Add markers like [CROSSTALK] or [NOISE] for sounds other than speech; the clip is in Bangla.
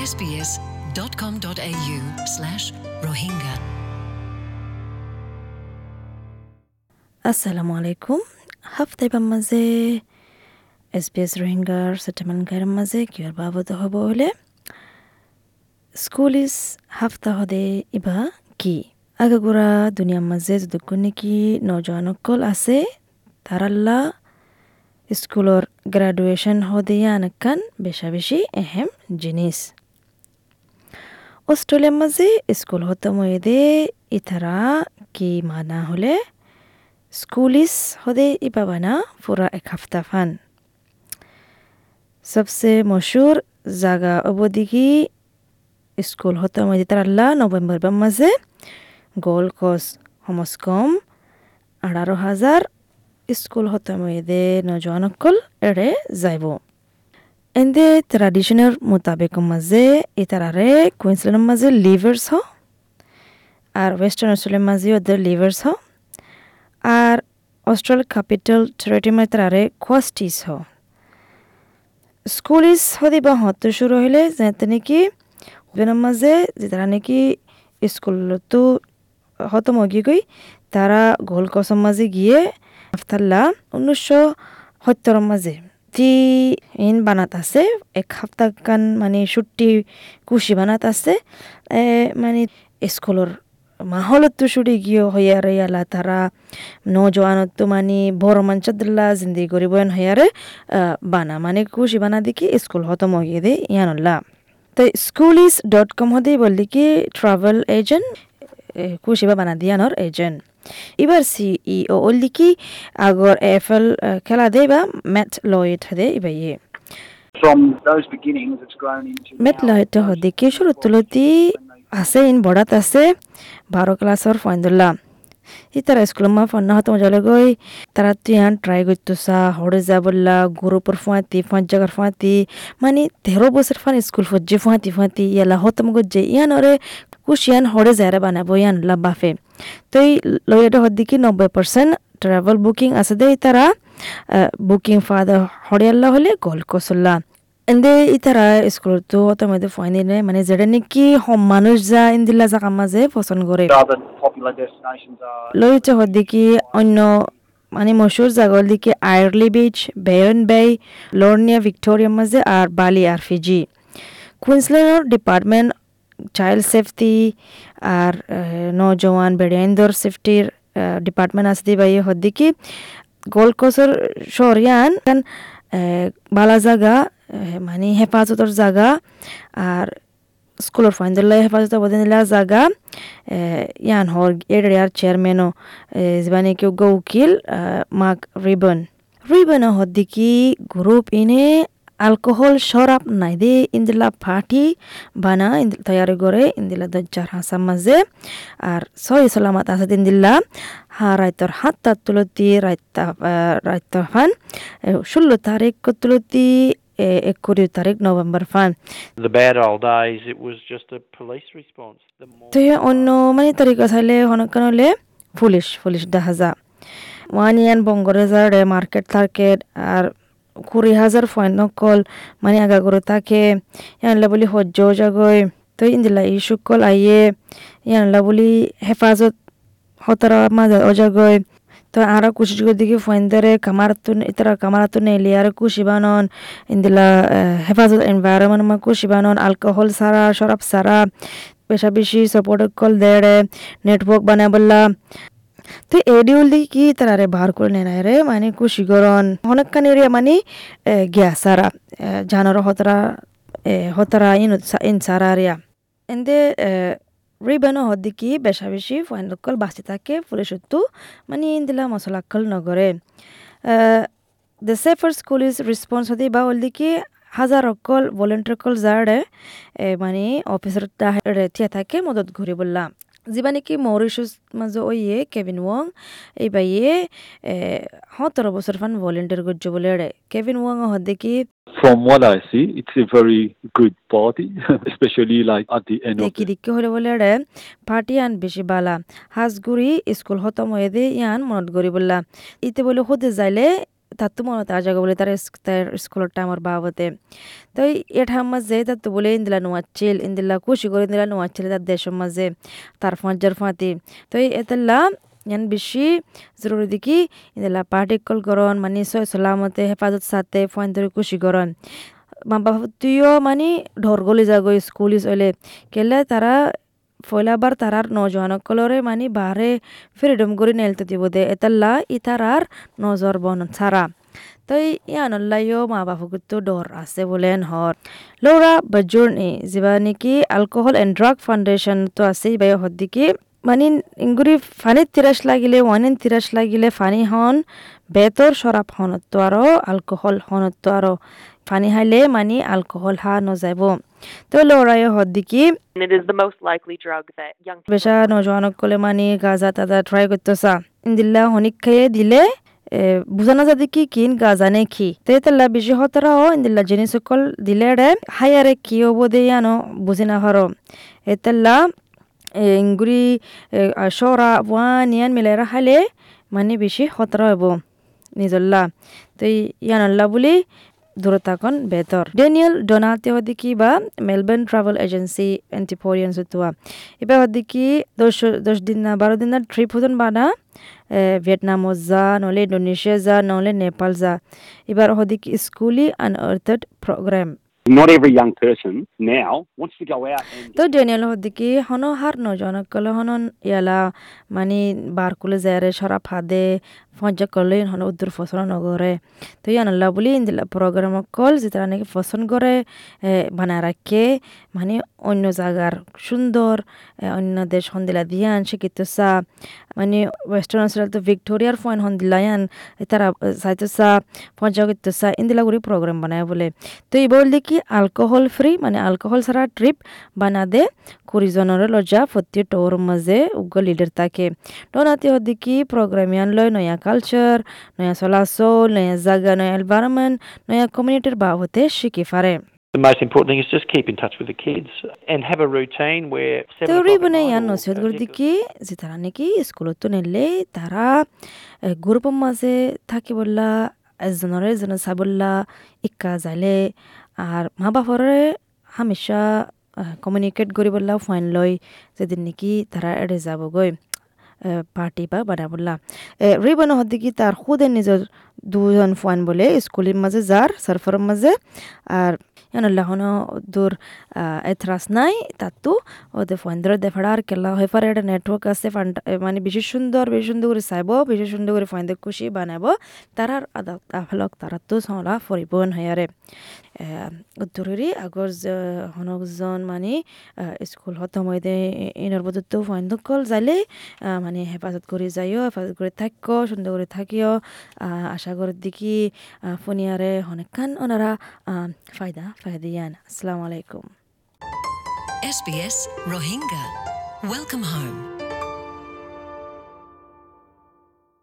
sbs.com.au slash Rohingya. আসসালামু আলাইকুম হাফতাইবার মাঝে এছ পি এছ ৰোহিংগাৰ ছেটেলমেণ্ট গাইডৰ মাজে কিয়ৰ বাবদ হ'ব হ'লে স্কুল ইজ হাফতা সদে ইবা কি আগাগোড়া দুনিয়ার মাঝে যতক্ষণ নাকি নজওয়ানকল আছে তারাল্লা স্কুলৰ গ্রাডুয়েশন হদে আনকান বেশা বেশি এহেম জিনিস অস্ট্রেলিয়ার মাঝে স্কুল হতে মেয়েদের ইতারা কি মানা হলে স্কুল ইস হদে ইবাবানা পুরা এক হাফতা ফান। সবসে মশুর জাগা অবদিকি স্কুল হতে মেয়েদের তারাল্লা নভেম্বর মাঝে গোল্ড কস সমস কম আঠারো হাজার স্কুল হতে মেয়েদের নজওয়ানকল এড়ে যাইব। এন্দে ট্রাডিশনের মোতাবেক মাঝে ইতারারে কুইন্সল্যান্ডের মাঝে লিভার্স হ আর ওয়েস্টার্ন অস্ট্রেলিয়ার মাঝে ওদের লিভার্স হ আর অস্ট্রেল ক্যাপিটাল টেরিটরি মাঝে তারারে কোয়াস্টিস হ স্কুলিস হদি বা হত শুরু হইলে যেতে নাকি ওদের মাঝে যে তারা নাকি স্কুলতো হতো মগি গই তারা গোল কসম মাঝে গিয়ে আফতাল্লা উনিশশো সত্তরের মাঝে তি ইন বানাত আছে। এক সপ্তাহ কান মানে ছুটি কুশি বানাত আছে। মানে স্কুলৰ মাহলতো ছুটি গিয়ে হইয়ারে ইয়ালা তারা নজওয়ানতো মানে বড় মাঞ্চদুল্লা জিন্দি গরিবন হইয়ারে বানা। মানে কুশি বানা দেখি স্কুল হতো মগিয়ে দে ইয়ানল্লা তো স্কুলিস ডট কম হতেই বললি কি ট্রাভেল এজেন্ট কুশিবা বানা দিয়ানোর এজেন্ট এবার সিইও ওল্লি কি আগর এফএল খেলা দে বা ম্যাট লয়েট দে ইবা ইয়ে From those beginnings, it's grown into mate now লয়েট হদিকে শুরু তুলতি আছে ইন বড়াত আছে বারো ক্লাসর ফাইন্দুল্লা ই তারা স্কুল মা ফন্না হতো মজালে গই তারা তুই ট্রাই করতেছা হরে যা বললা গ্রুপর ফুয়াতি পাঁচ জায়গার ফুয়াতি মানে তেরো বছর ফান স্কুল ফজ্জে ফুয়াতি ফুয়াতি ইয়ালা হতম গজ্জে ইয়ান ওরে কুশিয়ান হরে যারা বানাবো ইয়ান লাবাফে তো এই লয়েটা হদ্দিকি নব্বই পার্সেন্ট ট্রাভেল বুকিং আছে দে তারা বুকিং ফাদার হরিয়াল্লা হলে গল কসল্লা। এন্দে ইতারা স্কুলতো তোমাদের ফাইনে মানে যেটা নাকি হম মানুষ যা ইন্দিল্লা জাকা মাঝে পছন্দ করে। Destinations হদ্দিকি অন্য মানে মশুর জাগল দিকে আয়ারলি বিচ বেয়ন বে লর্নিয়া ভিক্টোরিয়ার মাঝে আর বালি আর ফিজি কুইন্সল্যান্ডের ডিপার্টমেন্ট চাইল্ড সেফটি আর নজওয়ান বেড়াইন্দর সেফটির ডিপার্টমেন্ট আছে দিবা এই হদ্দিকি। গোল্ড কোস্টর শহরিয়ান বালা জাগা মানে হেফাজতর জাগা, আর স্কুলের ফাইন্দুল্লাহ হেফাজত অবদানিলা জাগা ইয়ান হর এরিয়ার চেয়ারম্যানও যিবানি কেউ গৌকিল মাক রিবন। রিবন হদ্দিকি গ্রুপ ইনে alcohol শরাব নাই দে ইন্দিলা পার্টি বানা তৈয়ারি করে ইন্দিলা দজ্জার হাসার মাঝে আর সই সালামাত আছে ইন্দিল্লা হা রাইতর হাতটা তুলতি রাইতা রাইতা ফান ষোলো তারিখ তুলতি একুরি তারিখ নভেম্বর ফান তো অন্য মানে তারিখ চাইলে হনকান হলে পুলিশ পুলিশ দেখা যা ওয়ান ইয়ান বঙ্গরে যারে মার্কেট টার্কেট আর কুড়ি হাজার ফয়েন নকল মানে আগা করে থাকে ইয়ানলা বলি সহ্য জাগয় তো ইন্দিলা ই শুকল আইয়ে, ইয়ানলা বলি হেফাজত হতারা মাঝে অজাগয় তো আর কুশি দিকে ফয়েন ধরে কামারাতুন, ইতারা কামারাতুন এলি আর কুশি বানন। ইন্দিলা হেফাজত এনভায়রনমেন্ট মা কুশি বানন আলকোহল সারা, শরাব সারা বেশা বেশি সাপোর্ট কল দেড়ে নেটওয়ার্ক বানায় বললা তো এডিউল দিকে কি তারারে বার করে নেয় রে? মানে কুশি গরন অনেকখান এরিয়া মানে গিয়া সারা জানর হতরা হতরা ইন ইন সারা এরিয়া এন্দে রিবানো হদ্দিকি বেশা বেশি ফাইন লোকল বাঁচি থাকে পুলিশতো মানে ইন্দিলা মশলাকল নগরে। The safer school is response হতে বা ওলদিকি হাজার অকল ভলেন্টিয়ার কল যারে মানে অফিসার থিয়া থাকে, মদত ঘুরি বললাম যিবা নেকি মৰিছাছ মাজে ওয়ে কেভিন ওয়াং এই বাইয়ে সতেরো বছর ফান ভলেন্টিয়ার করছে বলে কেভিন ওয়াং হদে কি From what I see, it's a very good party, [LAUGHS] especially like at the end of দেখি the দেখি হলে বলে রে পার্টি আন বেশি বালা। হাজগুড়ি স্কুল খতম হয়ে দে ইয়ান মনত গড়ি বললা ইতে বলে হতে যাইলে তার জায়গা বলে, তার তার স্কুলের টাইমর বাবতে। তো এঠার মাঝে তার তো বলে, ইন্দিলা নোয়াচ্ছিল ইন্দিলা খুশি করে, ইন্দিলা নোয়াচ্ছিল তার দেশের মাঝে, তার ফাঁজার ফাঁতি তো এতেলা ইয়ান বেশি জরুরি দেখি, ইন্দিলা পার্টিকল করন মানে সয় সালামতে, হেফাজত সাথে ফোন ধরে খুশি করন। মা বাবা তুইও মানে ঢর গলি যাগো, স্কুল হইলে। কেলে তারা ফয়লাবার তারার নজওয়ানকলরে মানে বাহারে ফ্রিডম করে নেলতে দিব দে এতাল্লা ইতারার নজর বন ছাড়া তো ইয়ানল্লাইও মা বাপুকুতো ডর আছে বলেন হর লৌরা বাজুর্নি যেবা নাকি অ্যালকোহল এন্ড ড্রাগ ফাউন্ডেশন তো আছে ইবাই হদ্দিকি মানে ইঙ্গুরি ফানিত তিরাস লাগিলে ওয়ানিন তিরাস লাগিলে ফানি হন বেতর সরাব হনত্ব আরও অ্যালকোহল হনত্ব আরও ফানি হাইলে মানে অ্যালকোহল হা নজাইব। তো লৌরাই হদ্দিকি বেশা নজওয়ানক কলে মানে গাজা তাজা ট্রাই করতেছা ইন্দিল্লা হনিক খাইয়ে দিলে এ, বুঝানো যাতে কি কিন গাজা নে কি। তে তেলা বেশি হতরাও ইন্দিল্লা জিনিস সকল দিলে রে হায়ারে কি হব দে আনো বুঝি না হর এতেল্লা ইঙ্গুরি সরা ওয়ান ইয়ান মিলাইরা খাইলে মানে বেশি হতরা হব। নিজল্লা। তো ইয়ানল্লা বুলি দূরতাকন বেতর ডেনিয়েল ডোনাতে হদিকি বা মেলবোর্ন ট্রাভেল এজেন্সি এন্টিপোরিয়ান সুতুয়া এবার হদিকি দশ দশ দিন না বারো দিন না ট্রিপ হতন বানা ভিয়েতনাম যা নহলে ইন্দোনেশিয়া যা নহলে নেপাল যা। এবার হদিকি schoolie unearthed programme not every young person now wants to go out and তো ডেনিয়েল হদিকি হন হার নজনক কলে হনন ইয়ালা মানে বার কুলে যারে সরা ফাদে হন উদ্দুর ফসল নগরে তো ইয়ান আল্লাহ বলি ইন্দিলা প্রোগ্রাম কল যেটা নাকি ফসল করে বানায় রাখে মানে অন্য জায়গার সুন্দর অন্য দেশ হন্দিলা দিয়ান শিক্ষিত সা মানে ওয়েস্টার্ন অস্ট্রেলিয়া তো ভিক্টোরিয়ার ফয়েন হন্দিলা ইয়ান তারা সাইতো সা করতে সা ইন্দিলা করে প্রোগ্রাম বানায় বলে তো এই বললে কি অ্যালকোহল ফ্রি মানে অ্যালকোহল ছাড়া ট্রিপ বানা দে কুড়ি জনের লজ্জা প্রতি টোর মাঝে উগ্র লিডার থাকে টোনাতে হদি কি প্রোগ্রামিয়ান লয় নয়া কালচার নয়া চলাচল নয়া জায়গা নয়া এনভায়রনমেন্ট নয়া কমিউনিটির বাবতে শিখি পারে The most important thing is just keep in touch with the kids and have a routine where seven তেউরি o'clock at বনে night ইয়ান or, নসিহত uh, করে six দিকি যে তারা নাকি স্কুলত নেলে তারা গ্রুপের মাঝে থাকি বললা এজনরে এজন চাবল্লা ইকা যাইলে আর মা বাপরে হামেশা কমিউনিকেট কৰি বললা ফাইন লয় যেদিন নাকি তারা এড়ে যাবগৈ পার্টি বা বানাবল্লা রিবন হদ্দিকি তার খুদে নিজের দুজন ফাইন বলে স্কুলের মাঝে যার সার্ফারের মাঝে আর ইয়ানুল্লাহন দূর এথরাস নাই তাতো ওদের ফাইন ধরে দেফাড়ার কেলা হয়ে পারে একটা নেটওয়ার্ক আছে মানে বেশি সুন্দর বেশি সুন্দর করে চাইব বেশি সুন্দর করে ফাইন খুশি বানাব। তারার আফালক তারা তো চলা ফরিবন হয়ারে উত্তরেরই আগর হনকজন মানে স্কুল হতম হইতে ইনৰ বদতো ফাইন কল যাইলে মানে হেফাজত করে যাইও, হেফাজত করে থাকিও, সুন্দর করে থাকিও আশা করে দেখি ফোনিয়ারে অনেকক্ষণ ওনারা ফায়দা ফায়দিয়ান আসসালামু আলাইকুম SBS Rohingya. Welcome home.